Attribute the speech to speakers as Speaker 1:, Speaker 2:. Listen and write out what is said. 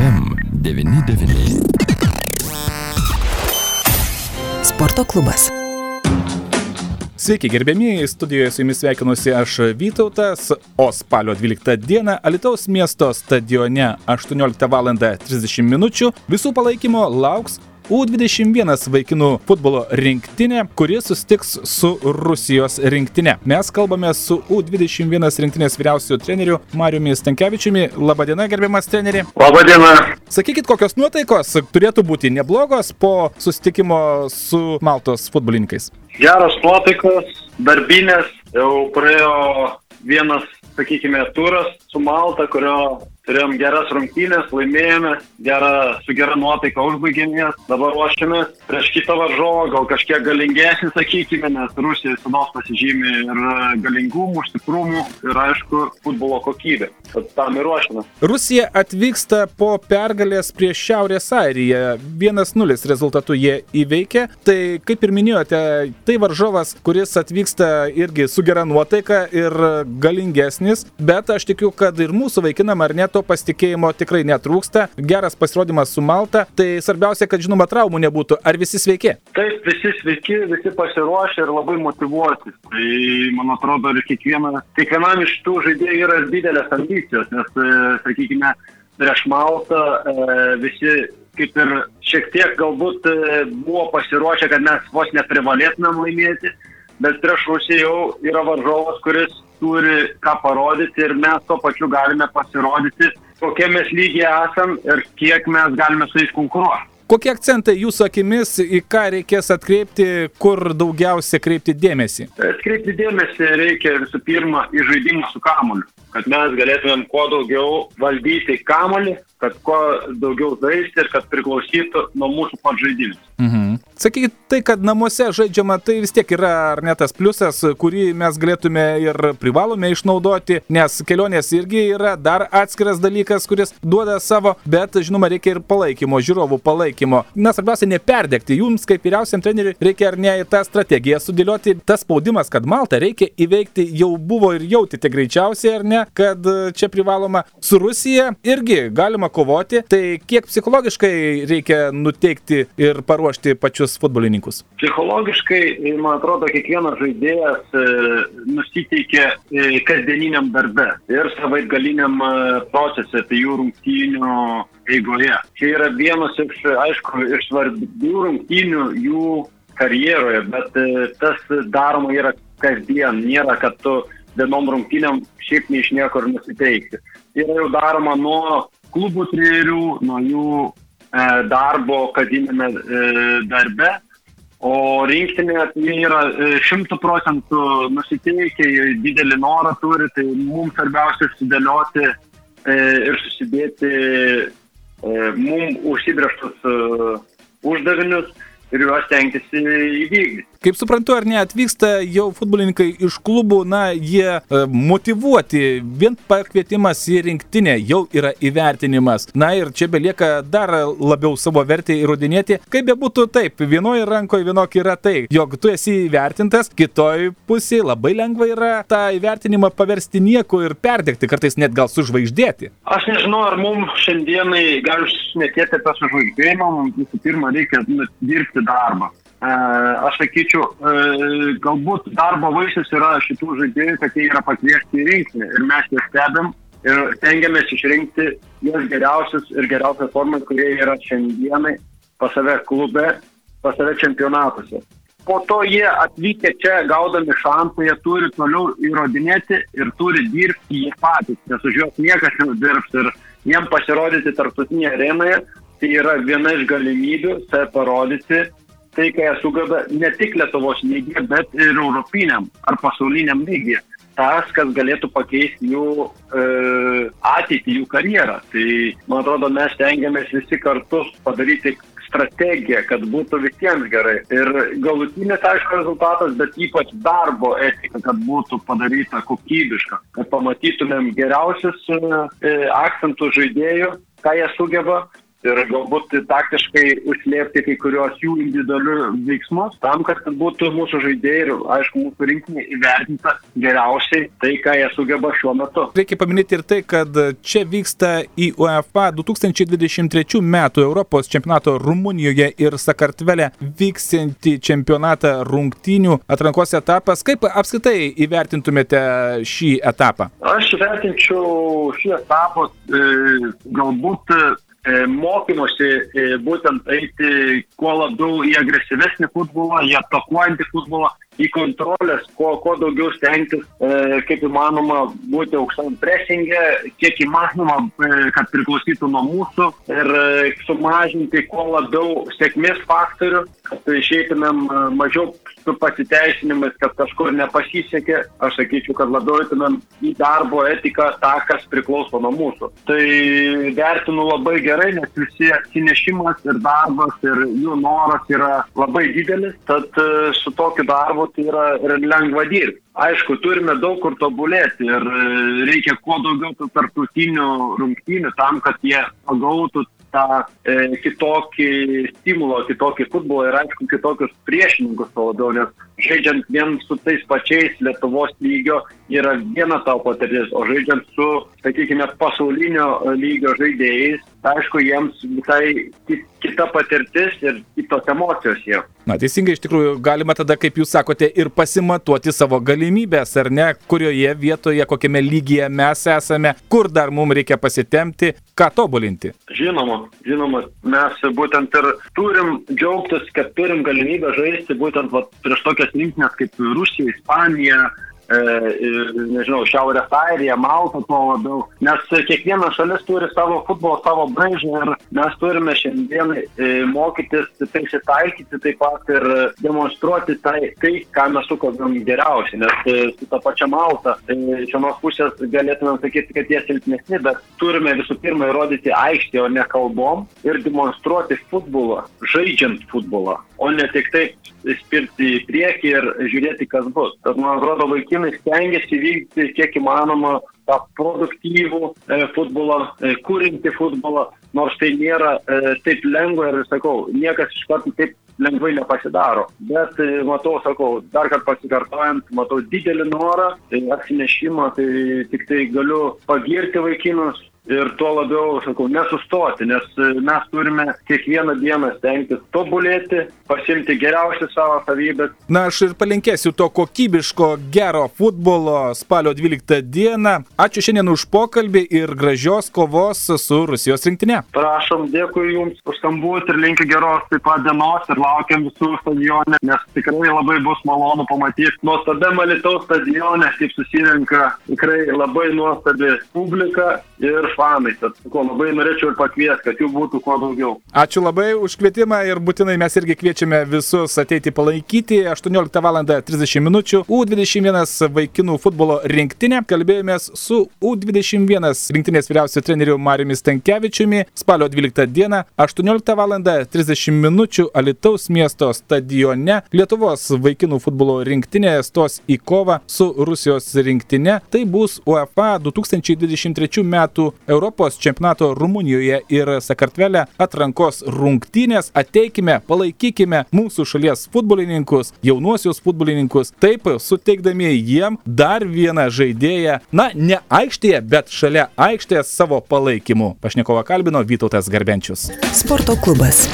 Speaker 1: FM99.
Speaker 2: Sporto klubas.
Speaker 3: Sveiki, gerbėmieji, studijoje su jumis sveikinuosi aš Vytautas, o spalio 12 dieną Alitaus miesto stadione 18 val. 30 min. visų palaikymo lauks U21 vaikinų futbolo rinktinė, kuri susitiks su Rusijos rinktinė. Mes kalbame su U21 rinktinės vyriausiųjų treneriu Mariumi Stankievičiumi. Labadiena, gerbiamas treneri.
Speaker 4: Labadiena.
Speaker 3: Sakykit, kokios nuotaikos turėtų būti neblogos po susitikimo su Maltos futbolininkais?
Speaker 4: Geros nuotaikos, darbinės, jau praėjo vienas, sakykime, turas su Malta, kurio turėjom geras rungtynės, laimėjome, gerą, su gera nuotaika užbaigėm jas, dabar ruošiamės prieš kitą varžovą, gal kažkiek galingesnį, sakykime, nes Rusija visada pasižymi ir galingumu, stiprumu ir aišku, futbolo kokybė. Tad tam ir ruošiamės.
Speaker 3: Rusija atvyksta po pergalės prieš Šiaurės Airiją. 1-0 rezultatu jie įveikė. Tai kaip ir minėjote, tai varžovas, kuris atvyksta irgi su gera nuotaika ir galingesnis, bet aš tikiu, kad ir mūsų vaikinam ar ne to pasitikėjimo tikrai netrūksta. Geras pasirodymas su Malta. Tai svarbiausia, kad žinoma traumų nebūtų. Ar visi sveiki?
Speaker 4: Taip, visi sveiki, visi pasiruošę ir labai motivuoti. Tai man atrodo, ir kiekviena, kiekvienam iš tų žaidėjų yra didelės ambicijos, nes, e, sakykime, prieš Maltą e, visi kaip ir šiek tiek galbūt e, buvo pasiruošę, kad mes vos neprivalėtumėm laimėti, bet prieš Rusiją jau yra varžovas, kuris turi ką parodyti ir mes tuo pačiu galime pasirodyti, kokie mes lygiai esam ir kiek mes galime su jais konkuruoti.
Speaker 3: Kokie akcentai jūsų akimis, į ką reikės atkreipti, kur daugiausia kreipti dėmesį?
Speaker 4: Atkreipti dėmesį reikia visų pirma į žaidimą su kamuoliu, kad mes galėtumėm kuo daugiau valdyti kamuolį, kad kuo daugiau žaisti ir kad priklausytų nuo mūsų pat žaidimų.
Speaker 3: Mhm. Sakykit, tai, kad namuose žaidžiama, tai vis tiek yra ar ne tas pliusas, kurį mes galėtume ir privalome išnaudoti, nes kelionės irgi yra dar atskiras dalykas, kuris duoda savo, bet žinoma, reikia ir palaikymo, žiūrovų palaikymo. Na, svarbiausia, neperdegti. Jums, kaip vyriausiam treneriui, reikia ar ne į tą strategiją sudėlioti. Tas spaudimas, kad Maltą reikia įveikti, jau buvo ir jautėte greičiausiai, ar ne, kad čia privaloma su Rusija irgi galima kovoti. Tai kiek psichologiškai reikia nuteikti ir paruošti pačius futbolininkus?
Speaker 4: Psichologiškai, man atrodo, kiekvienas žaidėjas e, nusiteikia e, kasdieniniam darbe ir savaitgaliniam e, procese, tai jų rungtynių eigoje. Čia yra vienas iš, aišku, iš svarbių rungtynių jų karjeroje, bet e, tas daroma yra kasdien, nėra, kad tu vienom rungtynėm šiaip nei iš niekur nusiteikti. Tai yra jau daroma nuo klubų trenerių, nuo jų E, darbo kasdienėme e, darbe, o rinktinė tai yra e, šimtų procentų nusiteikę, didelį norą turi, tai mums svarbiausia sudėlioti ir susidėti mums užsibrieštus uždavinius ir juos tenktis įvykdyti.
Speaker 3: Kaip suprantu, ar ne, atvyksta jau futbolininkai iš klubų, na, jie e, motivuoti, vien pakvietimas į rinktinę jau yra įvertinimas. Na ir čia belieka dar labiau savo vertę įrodinėti. Kaip be būtų taip, vienoje rankoje vienok yra tai, jog tu esi įvertintas, kitoj pusėje labai lengva yra tą įvertinimą paversti nieko ir perdegti, kartais net gal sužvaigždėti.
Speaker 4: Aš nežinau, ar mums šiandienai gali šnekėti apie sužvaigždėjimą, mums visų pirma reikia nu, dirbti darbą. Aš sakyčiau, e, galbūt darbo vaisius yra šitų žaidėjų, kad jie yra pakviesti į rinkinį ir mes juos stebim ir tengiamės išrinkti juos geriausius ir geriausią formą, kurie yra šiandienai pas save klube, pas save čempionatuose. Po to jie atvykę čia gaudami šansą, jie turi toliau įrodinėti ir turi dirbti jie patys, nes už juos niekas neudirbs ir jiem pasirodyti tarptautinėje arenoje, tai yra viena iš galimybių save parodyti tai, ką jie sugeba ne tik Lietuvos lygiai, bet ir europiniam ar pasauliniam lygiai. Tas, kas galėtų pakeisti jų e, ateitį, jų karjerą. Tai, man atrodo, mes tengiamės visi kartu padaryti strategiją, kad būtų visiems gerai. Ir galutinis, aišku, rezultatas, bet ypač darbo etika, kad būtų padaryta kokybiška, kad pamatytumėm geriausius e, akcentų žaidėjų, ką jie sugeba ir galbūt taktiškai užslėpti kai kurios jų individualių veiksmus, tam, kad būtų mūsų žaidėjai ir, aišku, mūsų rinkinė įvertinta geriausiai tai, ką jie sugeba šiuo metu.
Speaker 3: Reikia paminėti ir tai, kad čia vyksta į UEFA 2023 metų Europos čempionato Rumunijoje ir Sakartvele vyksianti čempionatą rungtynių atrankos etapas. Kaip apskritai įvertintumėte šį etapą?
Speaker 4: Aš vertinčiau šį etapą e, galbūt mokymosi e, būtent eiti kuo labiau į agresyvesnį futbolą, į atakuojantį futbolą, į kontrolės, kuo, kuo daugiau stengtis, e, kaip įmanoma, būti aukštam presingė, kiek įmanoma, e, kad priklausytų nuo mūsų ir e, sumažinti kuo labiau sėkmės faktorių, kad išeitumėm e, mažiau su pasiteisinimais, kad kažkur nepasisekė, aš sakyčiau, kad labiau eitumėm į darbo etiką tą, kas priklauso nuo mūsų. Tai vertinu labai gerai, nes visi atsinešimas ir darbas ir jų noras yra labai didelis, tad e, su tokiu darbu tai yra ir lengva dirbti. Aišku, turime daug kur tobulėti ir e, reikia kuo daugiau tų tarptautinių rungtynių tam, kad jie pagautų tą e, kitokį stimulą, kitokį futbolą ir aišku kitokius priešininkus to labiau, nes žaidžiant vien su tais pačiais Lietuvos lygio yra viena tavo patirtis, o žaidžiant su, sakykime, pasaulinio lygio žaidėjais, aišku, jiems visai kita patirtis ir kitos emocijos jie.
Speaker 3: Na, teisingai, iš tikrųjų, galima tada, kaip jūs sakote, ir pasimatuoti savo galimybės, ar ne, kurioje vietoje, kokiame lygyje mes esame, kur dar mums reikia pasitemti, ką tobulinti.
Speaker 4: Žinoma, žinoma, mes būtent ir turim džiaugtis, kad turim galimybę žaisti būtent va, prieš tokias rinktinės kaip Rusija, Ispanija, nežinau, Šiaurės Airija, Malta, tuo labiau. Nes kiekviena šalis turi savo futbolo, savo braižą ir mes turime šiandien mokytis prisitaikyti taip pat ir demonstruoti tai, tai ką mes sukalbam geriausiai. Nes su ta pačia Malta, iš vienos pusės galėtume sakyti, kad jie silpnesni, bet turime visų pirma įrodyti aikštį, o ne kalbom ir demonstruoti futbolą, žaidžiant futbolą, o ne tik taip spirti į priekį ir žiūrėti, kas bus. Tad man atrodo, vaikinai stengiasi vykti kiek įmanoma tą produktyvų e, futbolą, e, kūrinti futbolą, nors tai nėra e, taip lengva ir, sakau, niekas iš karto taip lengvai nepasidaro. Bet e, matau, sakau, dar kartą pasikartojant, matau didelį norą, tai atsinešimą, tai tik tai galiu pagirti vaikinus, ir tuo labiau, sakau, nesustoti, nes e, mes turime kiekvieną dieną stengtis tobulėti, pasimti geriausias savo savybės.
Speaker 3: Na, aš ir palinkėsiu to kokybiško, gero futbolo spalio 12 dieną. Ačiū šiandien už pokalbį ir gražios kovos su Rusijos rinktinė.
Speaker 4: Prašom, dėkui Jums už skambutį ir linkiu geros taip pat dienos ir laukiam visų stadionė, nes tikrai labai bus malonu pamatyti nuostabiam Alitaus stadione, kaip susirenka tikrai labai nuostabi publika ir fanai. Tad ko labai norėčiau ir pakviesti, kad jų būtų kuo daugiau.
Speaker 3: Ačiū labai už kvietimą ir būtinai mes irgi kviečiame visus ateiti palaikyti 18 val. 30 min. U21 vaikinų futbolo rinktinė. Kalbėjomės su U21 rinktinės vyriausiu treneriu Mariumi Stankievičiumi spalio 12 dieną 18 val. 30 min. Alitaus miesto stadione Lietuvos vaikinų futbolo rinktinė stos į kovą su Rusijos rinktinė. Tai bus UEFA 2023 metų Europos čempionato Rumunijoje ir Sakartvele atrankos rungtynės. Ateikime, palaikykime mūsų šalies futbolininkus, jaunuosius futbolininkus, taip suteikdami jiem dar vieną žaidėją, na, ne aikštėje, bet šalia aikštės savo palaikymu. Pašnekovą kalbino Vytautas Garbenčius.
Speaker 2: Sporto klubas.